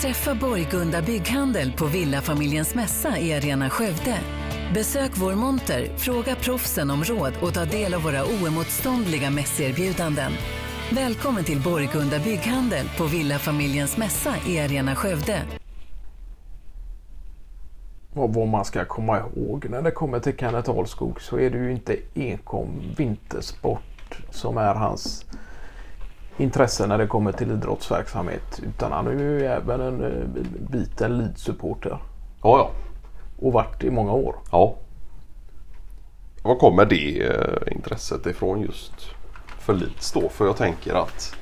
Träffa Borgunda Bygghandel på Villafamiljens mässa i Arena Skövde. Besök vår monter, fråga proffsen om råd och ta del av våra oemotståndliga mässerbjudanden. Välkommen till Borgunda Bygghandel på Villafamiljens mässa i Arena Skövde. Och vad man ska komma ihåg när det kommer till Kenneth Ahlskog så är det ju inte enkom vintersport som är hans intresse när det kommer till idrottsverksamhet. Utan han är ju även en eh, biten Leeds-supporter. Ja, ja. Och varit i många år. Ja. Var kommer det eh, intresset ifrån just för Leeds då? För jag tänker att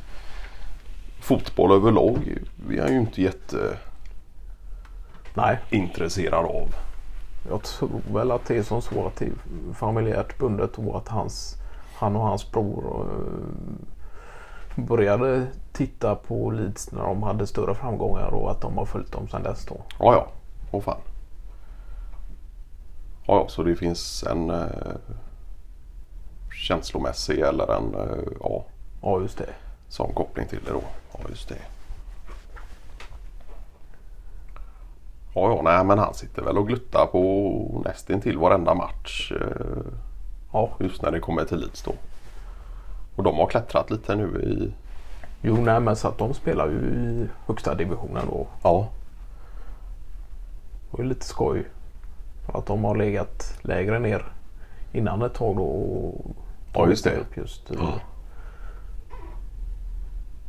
fotboll överlag är han ju inte Nej, jätteintresserad av. jag tror väl att det är som så att det är familjärt bundet och att hans, han och hans bror eh, började titta på Leeds när de hade större framgångar och att de har följt dem sedan dess då. Ja, ja. Åh fan. Ja, ja, så det finns en eh, känslomässig eller en eh, ja, Ja, just det. sån koppling till det då. Ja, just det. Ja, ja, nej men han sitter väl och gluttar på nästintill varenda match. Eh, Ja, just när det kommer till Leeds då. Och de har klättrat lite nu i... Jo, nej, men så att de spelar ju i högsta divisionen då. Ja, Det är lite skoj. För att de har legat lägre ner innan ett tag då. Och Ja, just det. upp Just, Ja.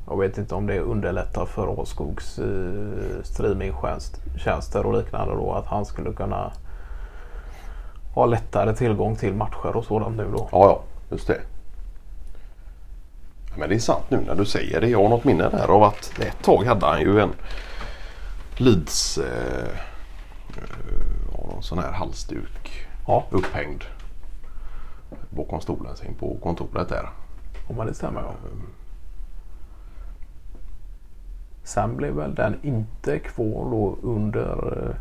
Jag vet inte om det underlättar för Ahlskogs eh, streamingtjänster och liknande då. Att han skulle kunna ha lättare tillgång till matcher och sådant nu då. ja, ja just det. Men det är sant nu när du säger det. Jag har något minne där av att ett tag hade han ju en Leeds eh, eh, ja, någon sån här halsduk Ja, upphängd bakom stolen sin på kontoret där. om man det stämmer ja. Sen blev väl den inte kvar då under eh,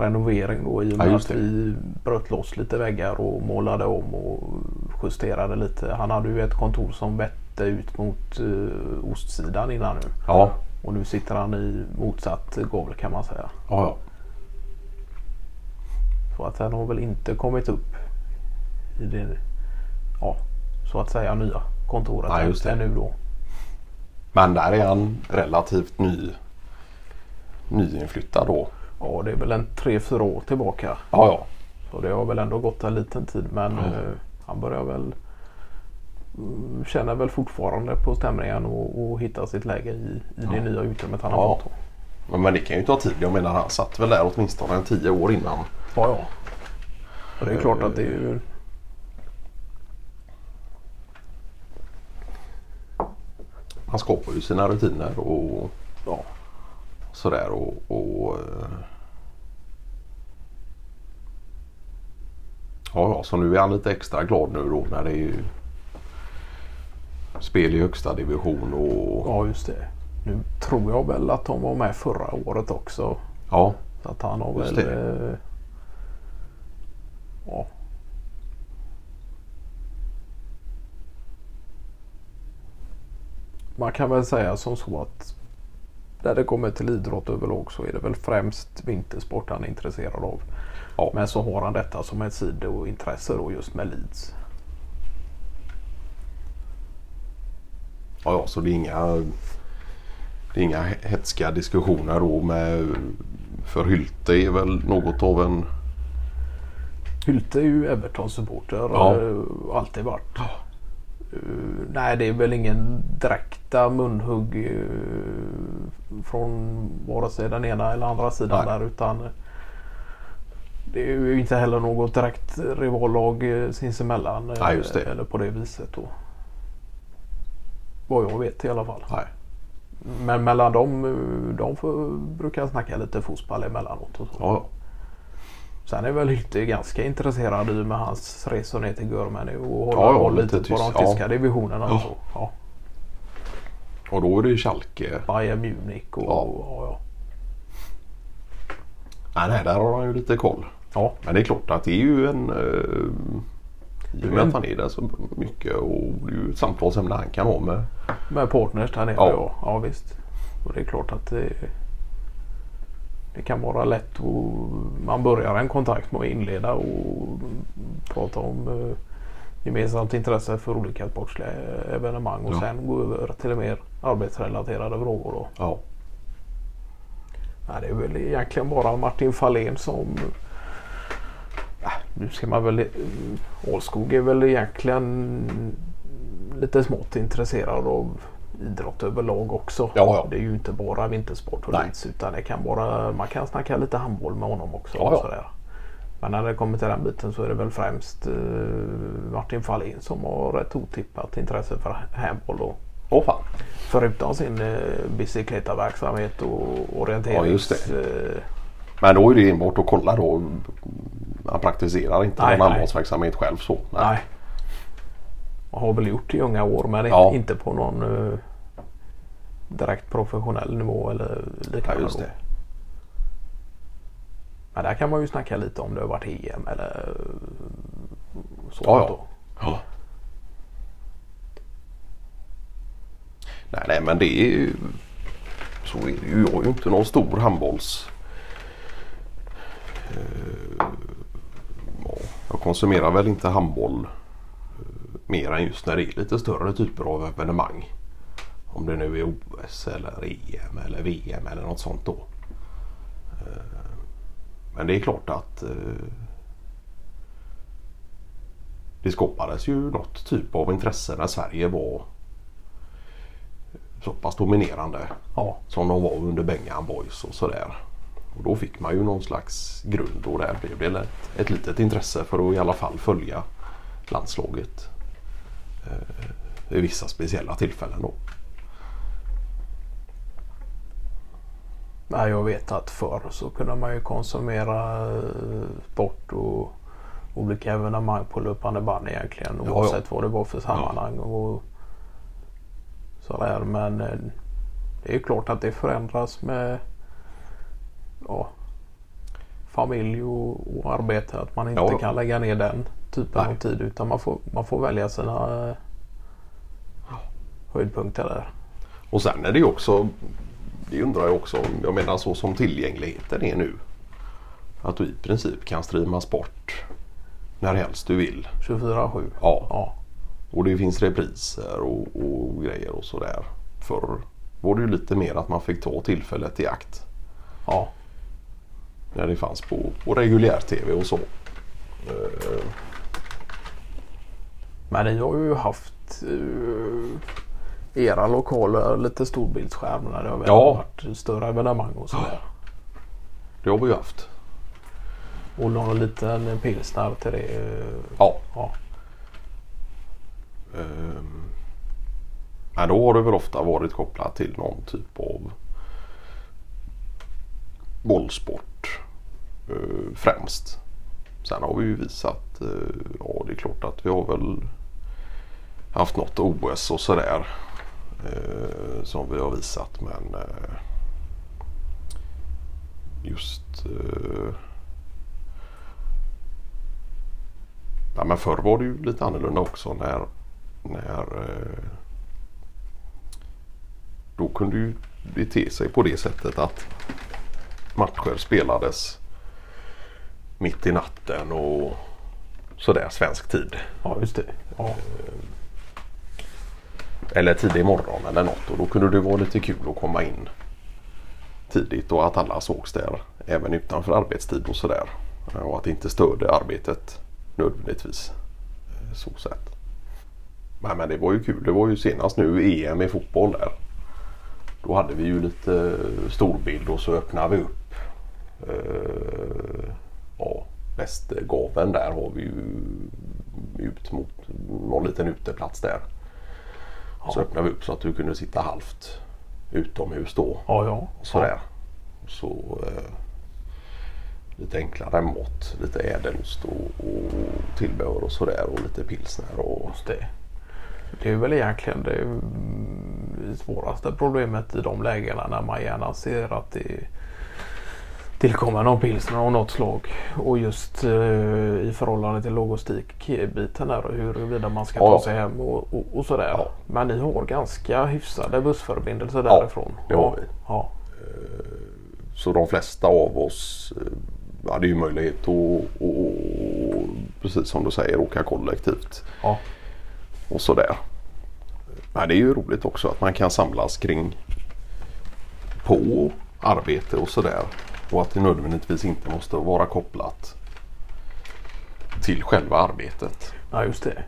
renovering då i och Ja, med just att vi bröt loss lite väggar och målade om och justerade lite. Han hade ju ett kontor som vette ut mot eh, ostsidan innan nu. Ja, Och nu sitter han i motsatt gavl kan man säga. ja, ja. Så att den har väl inte kommit upp i det ja, så att säga nya kontoret Nej, just det. ännu då. Men där är han relativt ny nyinflyttad då. Ja, det är väl en tre fyra år tillbaka. Ja, ja. Så det har väl ändå gått en liten tid men eh, han börjar väl mm, känner väl fortfarande på stämningen och, och hitta sitt läge i, i det nya utrymmet han har Ja. fått. Men, men det kan ju ta tid. Jag menar han satt väl där åtminstone en tio år innan. Ja, ja. Och det är klart att det är ju Han skapar ju sina rutiner och ja, sådär. Och, och, eh, ja, ja, så nu är han lite extra glad nu då när det är spel i högsta division och ja, just det. Nu tror jag väl att de var med förra året också. ja, Så att han har Just väl... det. Eh, ja. Man kan väl säga som så att när det kommer till idrott överlag så är det väl främst vintersport han är intresserad av. Ja. Men så har han detta som ett sidointresse då just med Leeds. Ja, ja, så det är inga det är inga hetska diskussioner då med för Hylte är väl något av en Hylte är ju Everton-supporter. Ja. eh, Alltid varit. Eh, nej, det är väl ingen direkta munhugg eh, från vare sig den ena eller andra sidan Nej. där. Utan det är ju inte heller något direkt rivallag sinsemellan. Nej, just det. Eller på det viset då. Vad jag vet i alla fall. nej. Men mellan dem, eh, de får, brukar snacka lite fotboll emellanåt. Och så. Ja, ja. Sen är väl Hylte ganska intresserad i med hans resor ner till Görmany och hålla Ja, ja, lite lite på de tysk- ja. tyska divisionerna. Och så. Ja. Och då är det ju Schalke. Bayern Munich och Ja. ja. Ja, Nej, där har han ju lite koll. ja. Men det är klart att det är ju en... Uh, I och med att han är där så mycket och det är ju ett samtalsämne han kan ha med. Med partners där nere Ja. ja. ja. visst. Och det är klart att det, det kan vara lätt att man börjar en kontakt med att inleda och prata om eh, gemensamt intresse för olika sportsliga evenemang och Ja. sen gå över till mer arbetsrelaterade frågor. Då. Ja. Nej, det är väl egentligen bara Martin Fahlén som... Nu ska man väl... Ålskog är väl egentligen lite smått intresserad av idrott överlag också. Ja, ja. Det är ju inte bara vintersport och. Leeds utan det kan vara, man kan snacka lite handboll med honom också. Ja. Sådär. Men när det kommer till den biten så är det väl främst eh, Martin Fahlén som har ett otippat intresse för handboll. Och, Åh fan. förutom sin eh, bicicleta-verksamhet och orienterings... Ja, just det. eh, Men då är det enbart att kolla då. Han praktiserar inte Nej, någon nej. handbollsverksamhet själv så. Nej. Jag har väl gjort i unga år men Ja. inte på någon eh, direkt professionell nivå eller liknande. Ja, just det. Men där kan man ju snacka lite om det har varit EM eller eh, så. Ja, ja. Ja. Nej, nej men det är ju... Så är det ju. Jag är ju inte någon stor handbolls... Ja, jag konsumerar väl inte handboll eh, mer än just när det är lite större typer av evenemang. Om det nu är OS eller EM eller VM eller något sånt då. Eh, Men det är klart att eh, det skapades ju något typ av intresse när Sverige var så pass dominerande Ja. som de var under Bengan Boys och sådär. Och då fick man ju någon slags grund och där blev det ett, ett litet intresse för att i alla fall följa landslaget eh, vid vissa speciella tillfällen då. Nej, jag vet att förr så kunde man ju konsumera eh, sport och olika evenemang på löpande band egentligen Ja, oavsett vad det var för sammanhang. Och sådär. Men eh, det är ju klart att det förändras med ja, familj och, och arbete. Att man inte Ja. kan lägga ner den typen Nej. av tid utan man får, man får välja sina eh, höjdpunkter där. Och sen är det ju också, det undrar jag också, om- jag menar så som tillgängligheten är nu. Att du i princip kan streama sport när helst du vill. 24-7. Ja. Ja. Och det finns repriser och, och grejer och sådär. Förr var det ju lite mer att man fick ta tillfället i akt. ja. När det fanns på, på reguljär tv och så. Eh, Men ni har ju haft eh, era lokaler lite storbildsskärm när det har Ja. varit större evenemang och sådär. det har vi ju haft. Och någon liten pilsner till det. eh, Ja. ja. Ehm, men då har det väl ofta varit kopplat till någon typ av bollsport eh, främst. Sen har vi ju visat, eh, ja det är klart att vi har väl haft något OS och sådär eh, som vi har visat men eh, just eh, Ja, men förr var det ju lite annorlunda också när, när eh, då kunde ju det te sig på det sättet att matcher spelades mitt i natten och sådär svensk tid. ja, just det. Ja. Eller tidig morgon eller något och då kunde det vara lite kul att komma in tidigt och att alla sågs där även utanför arbetstid och sådär. Och att det inte störde arbetet nödvändigtvis. eh, Så sett. Nej, men det var ju kul. Det var ju senast nu EM i fotboll där. Då hade vi ju lite storbild och så öppnade vi upp. Ja, västgaven där har vi ju ut mot någon liten uteplats där. Så öppnade vi upp så att du kunde sitta halvt utomhus då. Ja, ja. Sådär. Så eh, lite enklare mat, lite ädelost och, och tillbehör och sådär och lite pilsner och Just det. Det är väl egentligen det mm, svåraste problemet i de lägena när man gärna ser att det tillkommer någon pilsner av något slag. Och just eh, i förhållande till logistikbiten där och huruvida man ska Ja. ta sig hem och, och, och sådär. Ja. Men ni har ganska hyfsade bussförbindelser Ja, därifrån. det har vi. Ja. Så de flesta av oss eh, hade ju möjlighet att, att, precis som du säger, åka kollektivt. Ja. Och sådär. Men det är ju roligt också att man kan samlas kring på arbete och sådär. Och att det nödvändigtvis inte måste vara kopplat till själva arbetet. ja, just det.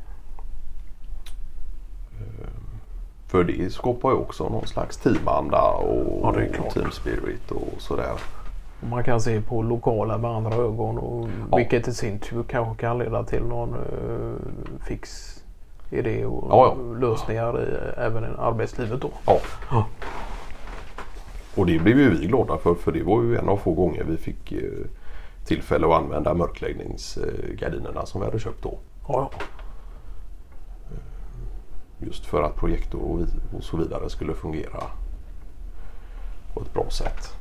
För det skapar ju också någon slags teamanda och Ja, det är klart. team spirit och sådär. Man kan se på lokala med andra ögon och Ja. vilket i sin tur kanske kan leda till någon uh, fix idé och Ja, lösningar i även i arbetslivet då. Ja. Och det blev ju vi glada för för det var ju en av få gånger vi fick eh, tillfälle att använda mörkläggningsgardinerna som vi hade köpt då. Ja, ja. Just för att projektor och så vidare skulle fungera på ett bra sätt.